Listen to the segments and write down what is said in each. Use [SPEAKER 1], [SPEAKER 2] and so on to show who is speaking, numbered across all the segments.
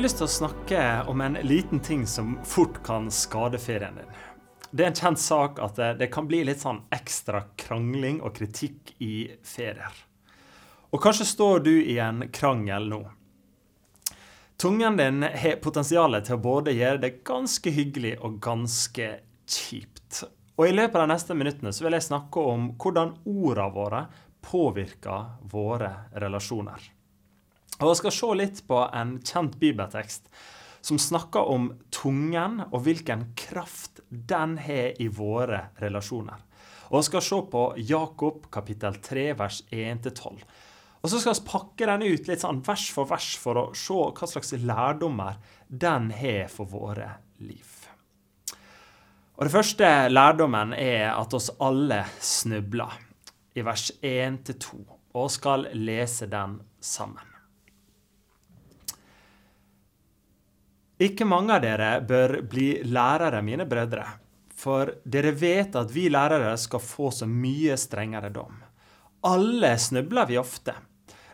[SPEAKER 1] jeg lyst til å snakke om en liten ting som fort kan skade ferien din. Det er en kjent sak at det, kan bli litt sånn ekstra krangling og kritikk i ferier. Og kanskje står du i en krangel nå. Tungen din har potensial til å både gjøre det ganske hyggelig og ganske kjipt. Og I løpet av de neste minuttene så vil jeg snakke om hvordan ordene våre påvirker våre relasjoner. Og Jeg skal se litt på en kjent bibeltekst som snakker om tungen og hvilken kraft den har i våre relasjoner. Og Vi skal se på Jakob kapittel 3 vers 1-12. Og så skal vi pakke den ut litt sånn vers for vers for å se hva slags lærdommer den har for våre liv. Og Det første lærdommen er at oss alle snubler, i vers 1-2, og skal lese den sammen. Ikke mange av dere bør bli lærere, mine brødre, for dere vet at vi lærere skal få så mye strengere dom. Alle snubler vi ofte.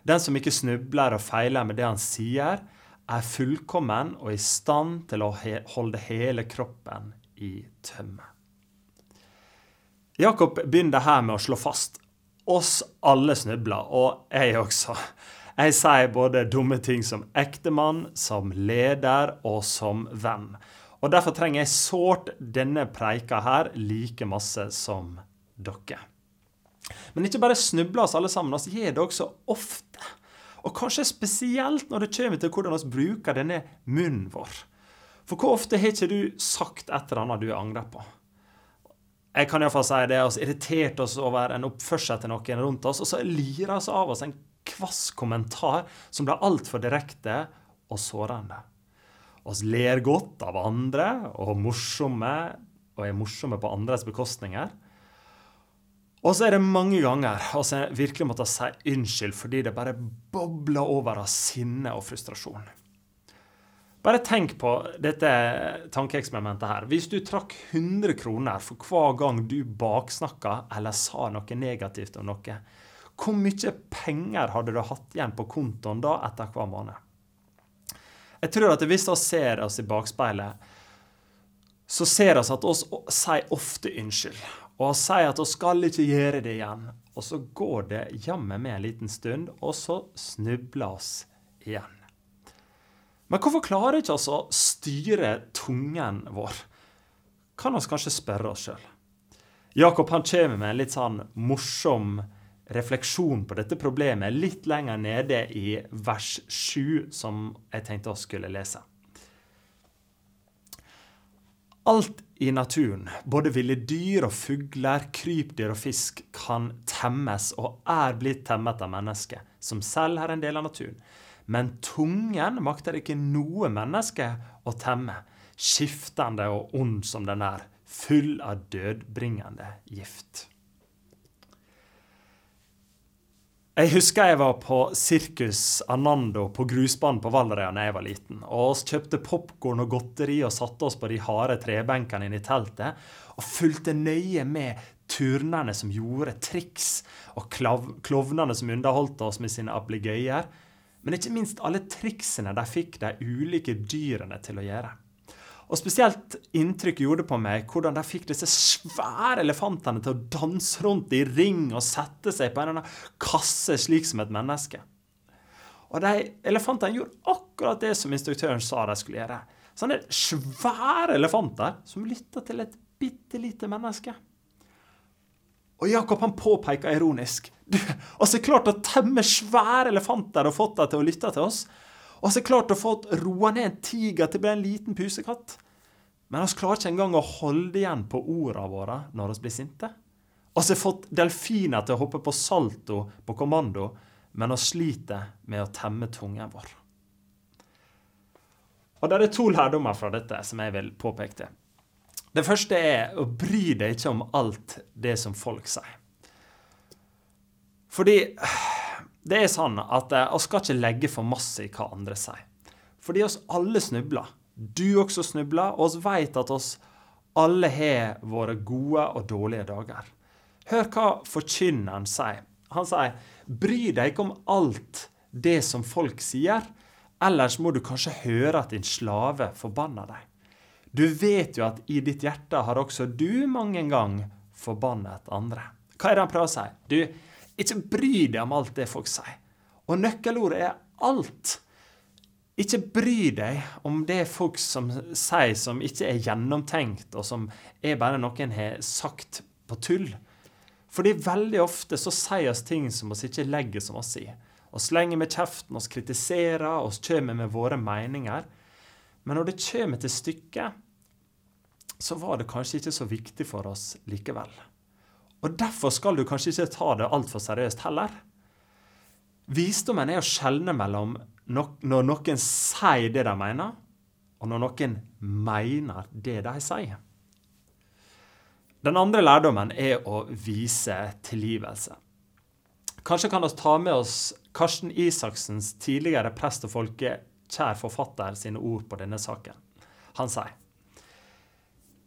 [SPEAKER 1] Den som ikke snubler og feiler med det han sier, er fullkommen og i stand til å holde hele kroppen i tømme. Jakob begynner her med å slå fast oss alle snubler, og jeg også. Jeg sier både dumme ting som ektemann, som leder og som venn. Og Derfor trenger jeg sårt denne preika her like masse som dere. Men ikke bare snubler oss alle sammen, vi gjør det også ofte. Og kanskje spesielt når det kommer til hvordan vi bruker denne munnen vår. For hvor ofte har ikke du sagt et eller annet du angrer på? Jeg kan iallfall si det, Vi irriterte oss over en oppførsel til noen rundt oss, og så lirer vi av oss en kvass kommentar som ble altfor direkte og sårende. Oss ler godt av andre og morsomme, og er morsomme på andres bekostninger. Og så er det mange ganger vi virkelig måtte si unnskyld fordi det bare bobler over av sinne og frustrasjon. Bare tenk på dette tankeeksperimentet her. Hvis du trakk 100 kroner for hver gang du baksnakka eller sa noe negativt om noe, hvor mye penger hadde du hatt igjen på kontoen da etter hver måned? Jeg tror at hvis vi ser oss i bakspeilet, så ser vi at vi sier ofte unnskyld. Og vi sier at vi skal ikke gjøre det igjen. Og så går det jammen med en liten stund, og så snubler oss igjen. Men hvorfor klarer ikke oss å styre tungen vår? Kan vi kanskje spørre oss sjøl. Jakob han kommer med en litt sånn morsom refleksjon på dette problemet litt lenger nede i vers 7, som jeg tenkte å skulle lese. Alt i naturen, både ville dyr og fugler, krypdyr og fisk, kan temmes og er blitt temmet av mennesket, som selv er en del av naturen. Men tungen makter ikke noe menneske å temme, skiftende og ond som den er, full av dødbringende gift. Jeg husker jeg var på Sirkus Anando på grusbanen på Valderøya da jeg var liten. Og oss kjøpte popkorn og godteri og satte oss på de harde trebenkene inne i teltet. Og fulgte nøye med turnerne som gjorde triks, og klovnene som underholdt oss med sine ablegøyer. Men ikke minst alle triksene de fikk de ulike dyrene til å gjøre. Og Spesielt inntrykk gjorde på meg hvordan de fikk disse svære elefantene til å danse rundt i ring og sette seg på en eller annen kasse slik som et menneske. Og de Elefantene gjorde akkurat det som instruktøren sa de skulle gjøre. Sånne svære elefanter som lytta til et bitte lite menneske. Og Jakob han påpeker ironisk du, altså klart å temme svære elefanter og fått dem til å lytte til oss. Og så klart å få roa ned en tiger til å bli en liten pusekatt. Men vi klarer ikke engang å holde igjen på ordene våre når vi blir sinte. Vi har fått delfiner til å hoppe på salto på kommando, men vi sliter med å temme tungen vår. Og Det er to lærdommer fra dette som jeg vil påpeke. til. Det første er å bry deg ikke om alt det som folk sier. Fordi det er sånn at vi eh, skal ikke legge for masse i hva andre sier. Fordi oss alle snubler. Du også snubler, og vi vet at oss alle har våre gode og dårlige dager. Hør hva forkynneren sier. Han sier, 'Bry deg ikke om alt det som folk sier, ellers må du kanskje høre at din slave forbanner deg. Du vet jo at i ditt hjerte har også du mange ganger forbannet andre. Hva er det han prøver å si? Du, ikke bry deg om alt det folk sier. Og nøkkelordet er alt. Ikke bry deg om det folk som sier som ikke er gjennomtenkt, og som er bare noen har sagt på tull. Fordi veldig ofte så sier oss ting som oss ikke legger som oss i. Vi slenger med kjeften, oss kritiserer, oss kommer med våre meninger. Men når det kommer til stykket, så var det kanskje ikke så viktig for oss likevel. Og derfor skal du kanskje ikke ta det altfor seriøst heller. Visdommen er å skjelne mellom når noen sier det de mener, og når noen mener det de sier. Den andre lærdommen er å vise tilgivelse. Kanskje kan vi ta med oss Karsten Isaksens tidligere prest og folkekjær forfatter sine ord på denne saken. Han sier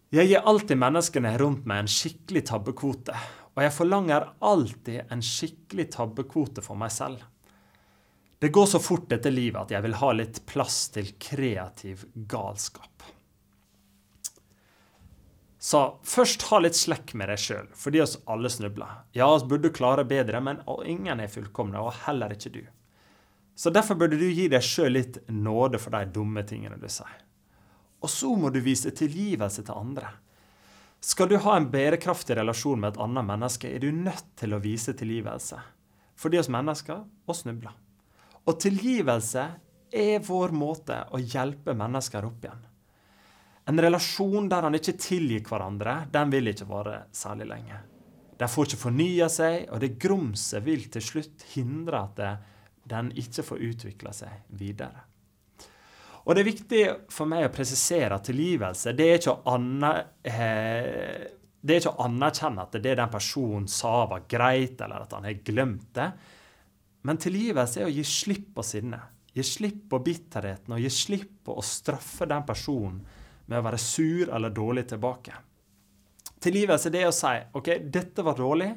[SPEAKER 1] jeg gir alltid menneskene rundt meg en skikkelig tabbekvote, og jeg forlanger alltid en skikkelig tabbekvote for meg selv. Det går så fort dette livet at jeg vil ha litt plass til kreativ galskap. Så først ha litt slekk med deg sjøl, fordi oss alle snubler. Ja, oss burde klare bedre, men ingen er fullkomne, og heller ikke du. Så derfor burde du gi deg sjøl litt nåde for de dumme tingene du sier. Og så må du vise tilgivelse til andre. Skal du ha en bærekraftig relasjon med et annet menneske, er du nødt til å vise tilgivelse. Fordi oss mennesker og snubler. Og tilgivelse er vår måte å hjelpe mennesker opp igjen. En relasjon der han ikke tilgir hverandre, den vil ikke vare særlig lenge. De får ikke fornya seg, og det grumset vil til slutt hindre at det, den ikke får utvikla seg videre. Og det er viktig for meg å presisere at tilgivelse det er ikke å, anerkjenne eh, det er at det den personen sa, var greit, eller at han har glemt det. Men tilgivelse er å gi slipp på sinnet. Gi slipp på bitterheten og gi slipp på å straffe den personen med å være sur eller dårlig tilbake. Tilgivelse det er å si OK, dette var dårlig,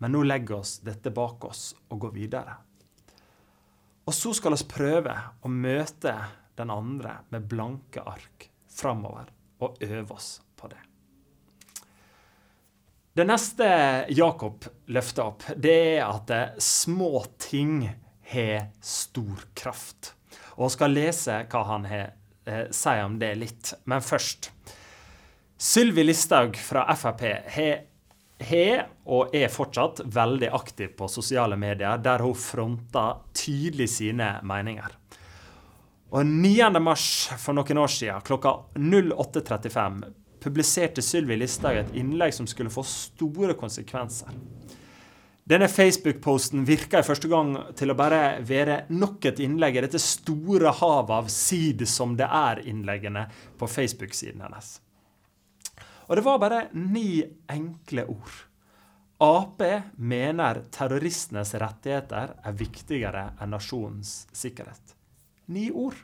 [SPEAKER 1] men nå legger oss dette bak oss og går videre. Og så skal vi prøve å møte den andre med blanke ark framover og øve oss på det. Det neste Jakob løfter opp, det er at små ting har stor kraft. Og jeg skal lese hva han har eh, sier om det litt. Men først. Sylvi Listhaug fra Frp har og er fortsatt veldig aktiv på sosiale medier, der hun fronter tydelig sine meninger. Og 9. mars for noen år siden, klokka 08.35, publiserte Sylvi Listhaug et innlegg som skulle få store konsekvenser. Denne Facebook-posten virka i første gang til å bare være nok et innlegg i dette store havet av sid som det er-innleggene på Facebook-siden hennes. Og det var bare ni enkle ord. Ap mener terroristenes rettigheter er viktigere enn nasjonens sikkerhet ni ord.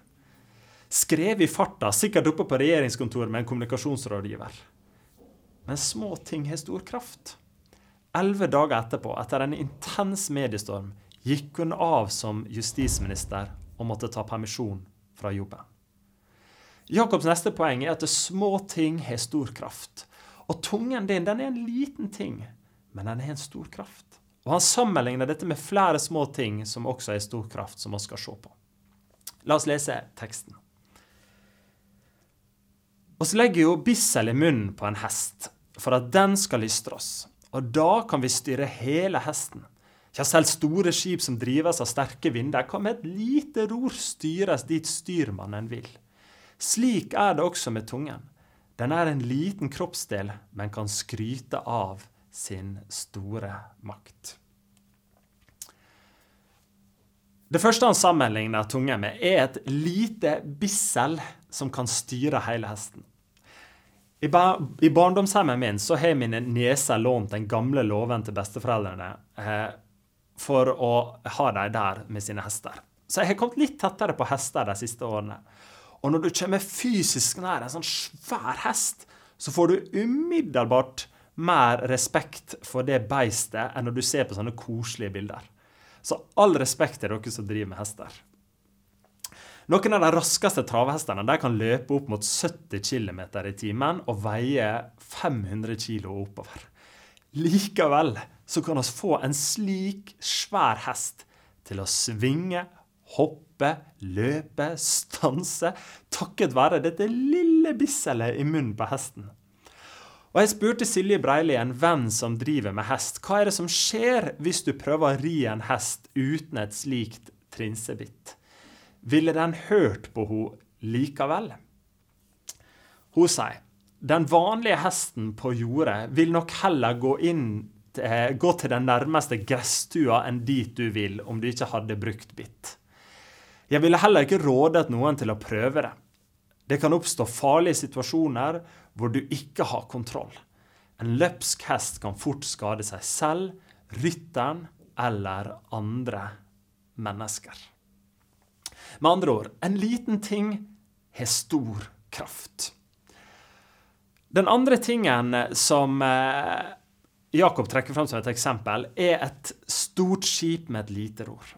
[SPEAKER 1] Skrevet i farta, sikkert oppe på regjeringskontoret med en kommunikasjonsrådgiver. Men små ting har stor kraft. Elleve dager etterpå, etter en intens mediestorm, gikk hun av som justisminister og måtte ta permisjon fra jobben. Jakobs neste poeng er at små ting har stor kraft. Og tungen din den er en liten ting, men den har en stor kraft. Og Han sammenligner dette med flere små ting som også har stor kraft, som vi skal se på. La oss lese teksten. Vi legger jo bissel i munnen på en hest for at den skal lystre oss, og da kan vi styre hele hesten. Ja, selv store skip som drives av sterke vinder, kan med et lite ror styres dit styrmannen vil. Slik er det også med tungen. Den er en liten kroppsdel, men kan skryte av sin store makt. Det første han sammenligner tungen med, er et lite bissel som kan styre hele hesten. I, bar i barndomshjemmet min så har mine nieser lånt den gamle låven til besteforeldrene eh, for å ha dem der med sine hester. Så jeg har kommet litt tettere på hester de siste årene. Og når du kommer fysisk nær en sånn svær hest, så får du umiddelbart mer respekt for det beistet enn når du ser på sånne koselige bilder. Så all respekt til dere som driver med hester. Noen av de raskeste travhestene de kan løpe opp mot 70 km i timen og veie 500 kg oppover. Likevel så kan vi få en slik svær hest til å svinge, hoppe, løpe, stanse, takket være dette lille bisselet i munnen på hesten. Og Jeg spurte Silje Breili, en venn som driver med hest, hva er det som skjer hvis du prøver å ri en hest uten et slikt trinsebitt? Ville den hørt på henne likevel? Hun sier den vanlige hesten på jordet vil nok heller gå, inn, gå til den nærmeste gresstua enn dit du vil, om du ikke hadde brukt bitt. Jeg ville heller ikke rådet noen til å prøve det. Det kan oppstå farlige situasjoner hvor du ikke har kontroll. En løpsk hest kan fort skade seg selv, rytteren eller andre mennesker. Med andre ord, en liten ting har stor kraft. Den andre tingen som eh, Jakob trekker fram som et eksempel, er et stort skip med et lite ror.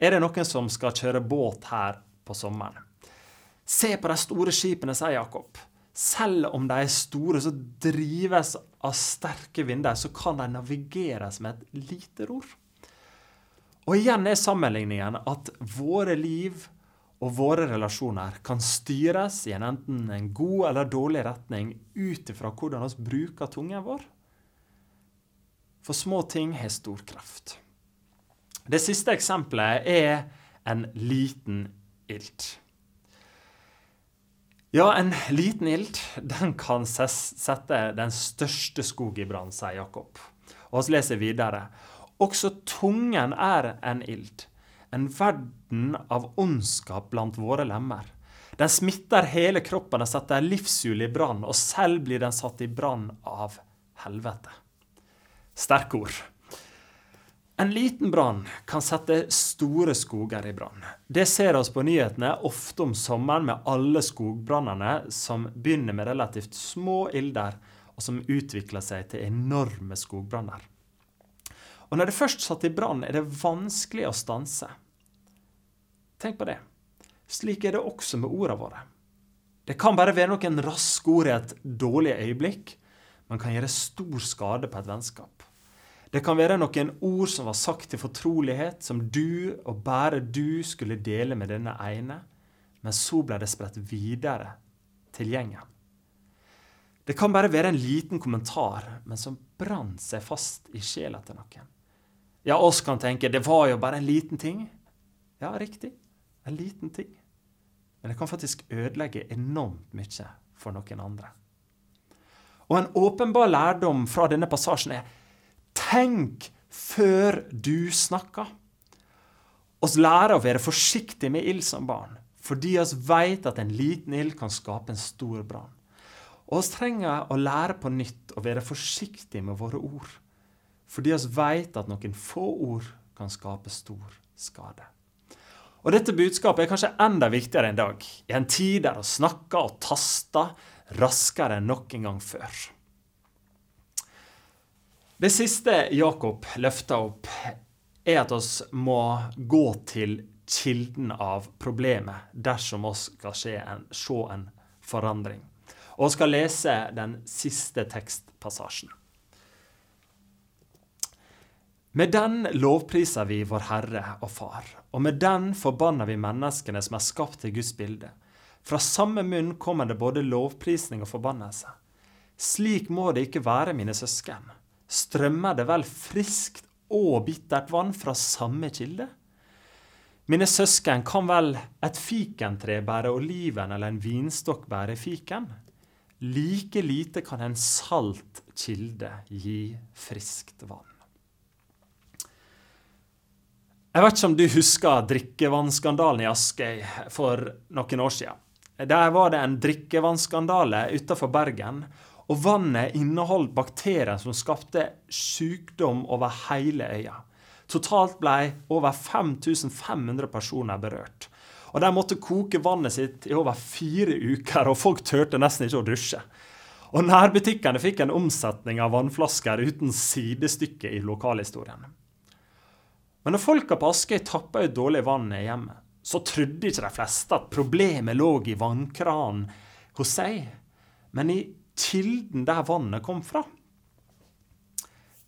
[SPEAKER 1] Er det noen som skal kjøre båt her på sommeren? Se på de store skipene, sier Jakob. Selv om de er store, så drives av sterke vinder, så kan de navigeres med et lite ror. Og igjen er sammenligningen at våre liv og våre relasjoner kan styres i en enten en god eller dårlig retning ut ifra hvordan vi bruker tungen vår. For små ting har stor kraft. Det siste eksempelet er en liten ild. Ja, en liten ild den kan sette den største skog i brann, sier Jakob. Og vi leser videre. Også tungen er en ild, en verden av ondskap blant våre lemmer. Den smitter hele kroppen og setter livshjulet i brann, og selv blir den satt i brann av helvete. Sterke ord. En liten brann kan sette store skoger i brann. Det ser oss på nyhetene ofte om sommeren med alle skogbrannene som begynner med relativt små ilder, og som utvikler seg til enorme skogbranner. Og Når det først satt i brann, er det vanskelig å stanse. Tenk på det. Slik er det også med ordene våre. Det kan bare være noen raske ord i et dårlig øyeblikk, men kan gjøre stor skade på et vennskap. Det kan være noen ord som var sagt til fortrolighet, som du og bare du skulle dele med denne ene, men så ble det spredt videre til gjengen. Det kan bare være en liten kommentar, men som brant seg fast i sjela til noen. Ja, oss kan tenke det var jo bare en liten ting. Ja, riktig. En liten ting. Men det kan faktisk ødelegge enormt mye for noen andre. Og en åpenbar lærdom fra denne passasjen er Tenk før du snakker. Oss lærer å være forsiktige med ild som barn, fordi oss vet at en liten ild kan skape en stor brann. Og oss trenger å lære på nytt å være forsiktige med våre ord, fordi vi vet at noen få ord kan skape stor skade. Og Dette budskapet er kanskje enda viktigere en dag, i en tid der vi snakker og taster raskere enn noen gang før. Det siste Jakob løfter opp, er at vi må gå til kilden av problemet dersom vi skal se en, se en forandring. Og vi skal lese den siste tekstpassasjen. Med den lovpriser vi vår Herre og Far, og med den forbanner vi menneskene som er skapt til Guds bilde. Fra samme munn kommer det både lovprisning og forbannelse. Slik må det ikke være, mine søsken strømmer det vel friskt og bittert vann fra samme kilde? Mine søsken, kan vel et fikentre bære oliven eller en vinstokk bære fiken? Like lite kan en salt kilde gi friskt vann. Jeg vet ikke om du husker drikkevannskandalen i Askøy for noen år siden. Der var det en drikkevannskandale utenfor Bergen. Og vannet inneholdt bakterier som skapte sykdom over hele øya. Totalt ble over 5500 personer berørt. Og De måtte koke vannet sitt i over fire uker, og folk turte nesten ikke å dusje. Og Nærbutikkene fikk en omsetning av vannflasker uten sidestykke i lokalhistorien. Men når folka på Askøy tappa ut dårlig vann i hjemmet, så trodde ikke de fleste at problemet lå i vannkranen hos seg, men i kilden der vannet kom fra.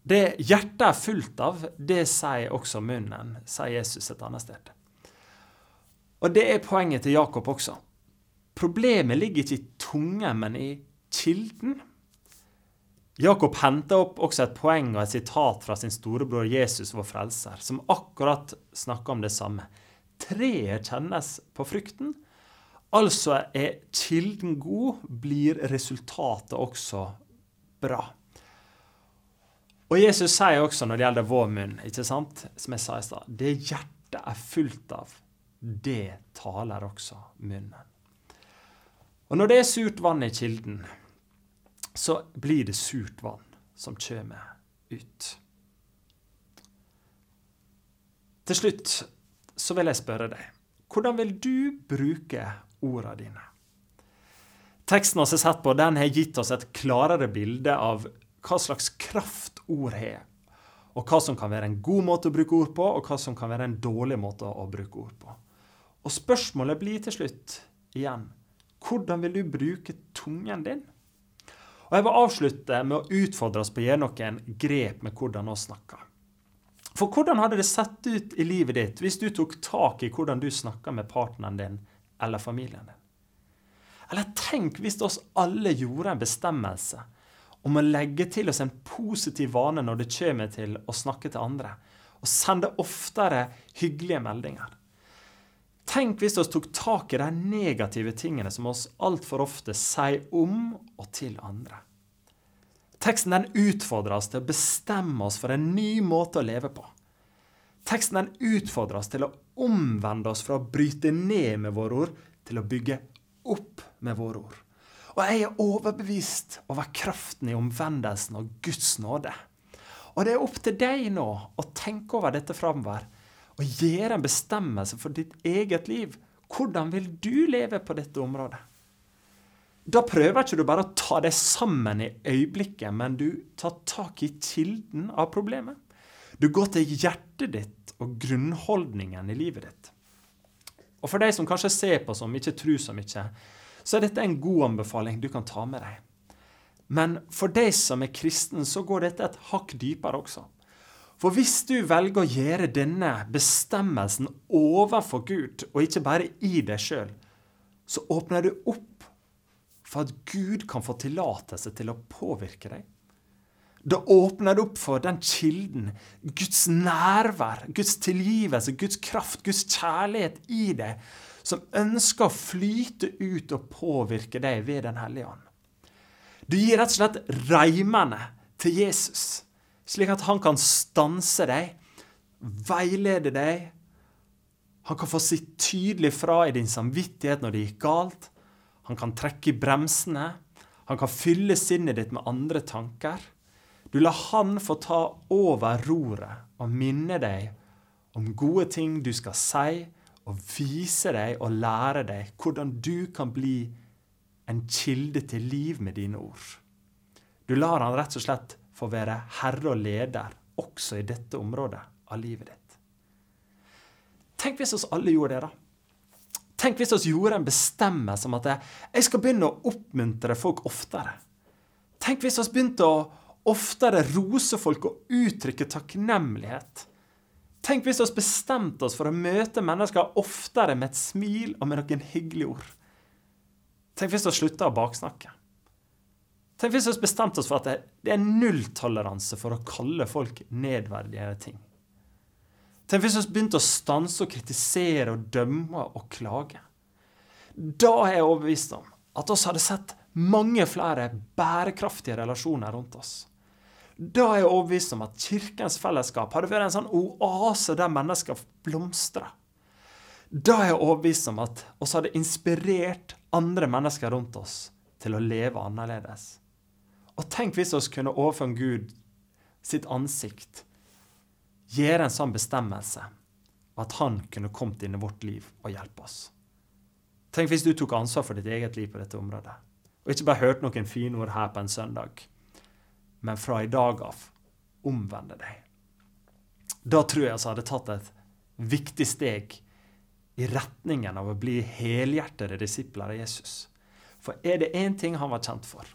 [SPEAKER 1] Det hjertet er fullt av, det sier også munnen, sier Jesus et annet sted. Og det er poenget til Jakob også. Problemet ligger ikke i tunge, men i kilden. Jakob henter opp også et poeng og et sitat fra sin storebror Jesus, vår frelser, som akkurat snakker om det samme. Treet kjennes på frukten. Altså er kilden god, blir resultatet også bra. Og Jesus sier også når det gjelder vår munn, ikke sant? som jeg sa i stad, det hjertet er fullt av, det taler også munnen. Og når det er surt vann i kilden, så blir det surt vann som kommer ut. Til slutt så vil jeg spørre deg, hvordan vil du bruke ordene dine? Teksten vi har sett på, den har gitt oss et klarere bilde av hva slags kraft ord har. Og hva som kan være en god måte å bruke ord på, og hva som kan være en dårlig måte å bruke ord på. Og spørsmålet blir til slutt igjen hvordan vil du bruke tungen din? Og Jeg vil avslutte med å utfordre oss på å gjøre noen grep med hvordan vi snakker. For hvordan hadde det sett ut i livet ditt hvis du tok tak i hvordan du snakker med partneren din eller familien din? Eller tenk hvis oss alle gjorde en bestemmelse om å legge til oss en positiv vane når det kommer til å snakke til andre, og sende oftere hyggelige meldinger. Tenk hvis vi tok tak i de negative tingene som oss altfor ofte sier om og til andre. Teksten den utfordrer oss til å bestemme oss for en ny måte å leve på. Teksten den utfordrer oss til å omvende oss fra å bryte ned med våre ord, til å bygge opp med våre ord. Og jeg er overbevist over kraften i omvendelsen og Guds nåde. Og det er opp til deg nå å tenke over dette framover og gjøre en bestemmelse for ditt eget liv. Hvordan vil du leve på dette området? Da prøver ikke du bare å ta deg sammen i øyeblikket, men du tar tak i kilden av problemet. Du går til hjertet ditt og grunnholdningen i livet ditt. Og for de som kanskje ser på som ikke tror så mye, så er dette en god anbefaling du kan ta med deg. Men for deg som er kristen, så går dette et hakk dypere også. For hvis du velger å gjøre denne bestemmelsen overfor Gud, og ikke bare i deg sjøl, så åpner du opp for at Gud kan få tillatelse til å påvirke deg. Da åpner det opp for den kilden, Guds nærvær, Guds tilgivelse, Guds kraft, Guds kjærlighet i deg, som ønsker å flyte ut og påvirke deg ved Den hellige ånd. Du gir rett og slett reimene til Jesus, slik at han kan stanse deg, veilede deg. Han kan få si tydelig fra i din samvittighet når det gikk galt. Han kan trekke i bremsene. Han kan fylle sinnet ditt med andre tanker. Du lar han få ta over roret og minne deg om gode ting du skal si, og vise deg og lære deg hvordan du kan bli en kilde til liv med dine ord. Du lar han rett og slett få være herre og leder også i dette området av livet ditt. Tenk hvis oss alle gjorde det, da. Tenk hvis oss gjorde en bestemmelse om at jeg skal begynne å oppmuntre folk oftere. Tenk hvis oss begynte å oftere rose folk og uttrykke takknemlighet. Tenk hvis oss bestemte oss for å møte mennesker oftere med et smil og med noen hyggelige ord. Tenk hvis vi slutta å baksnakke. Tenk hvis vi bestemte oss for at det er nulltoleranse for å kalle folk nedverdigende ting. Tenk hvis vi begynte å stanse og kritisere og dømme og klage. Da er jeg overbevist om at oss hadde sett mange flere bærekraftige relasjoner rundt oss. Da er jeg overbevist om at Kirkens fellesskap hadde vært en sånn oase der mennesker blomstrer. Da er jeg overbevist om at oss hadde inspirert andre mennesker rundt oss til å leve annerledes. Og tenk hvis vi kunne overfor Gud sitt ansikt gjøre en sånn bestemmelse at han kunne kommet inn i vårt liv og hjelpe oss. Tenk hvis du tok ansvar for ditt eget liv på dette området, og ikke bare hørte noen fine ord her på en søndag men fra i dag av omvende deg. Da tror jeg altså hadde tatt et viktig steg i retningen av å bli helhjertede disipler av Jesus. For er det én ting han var kjent for,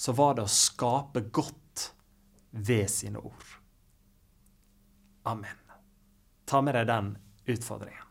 [SPEAKER 1] så var det å skape godt ved sine ord. Amen. Ta med deg den utfordringen.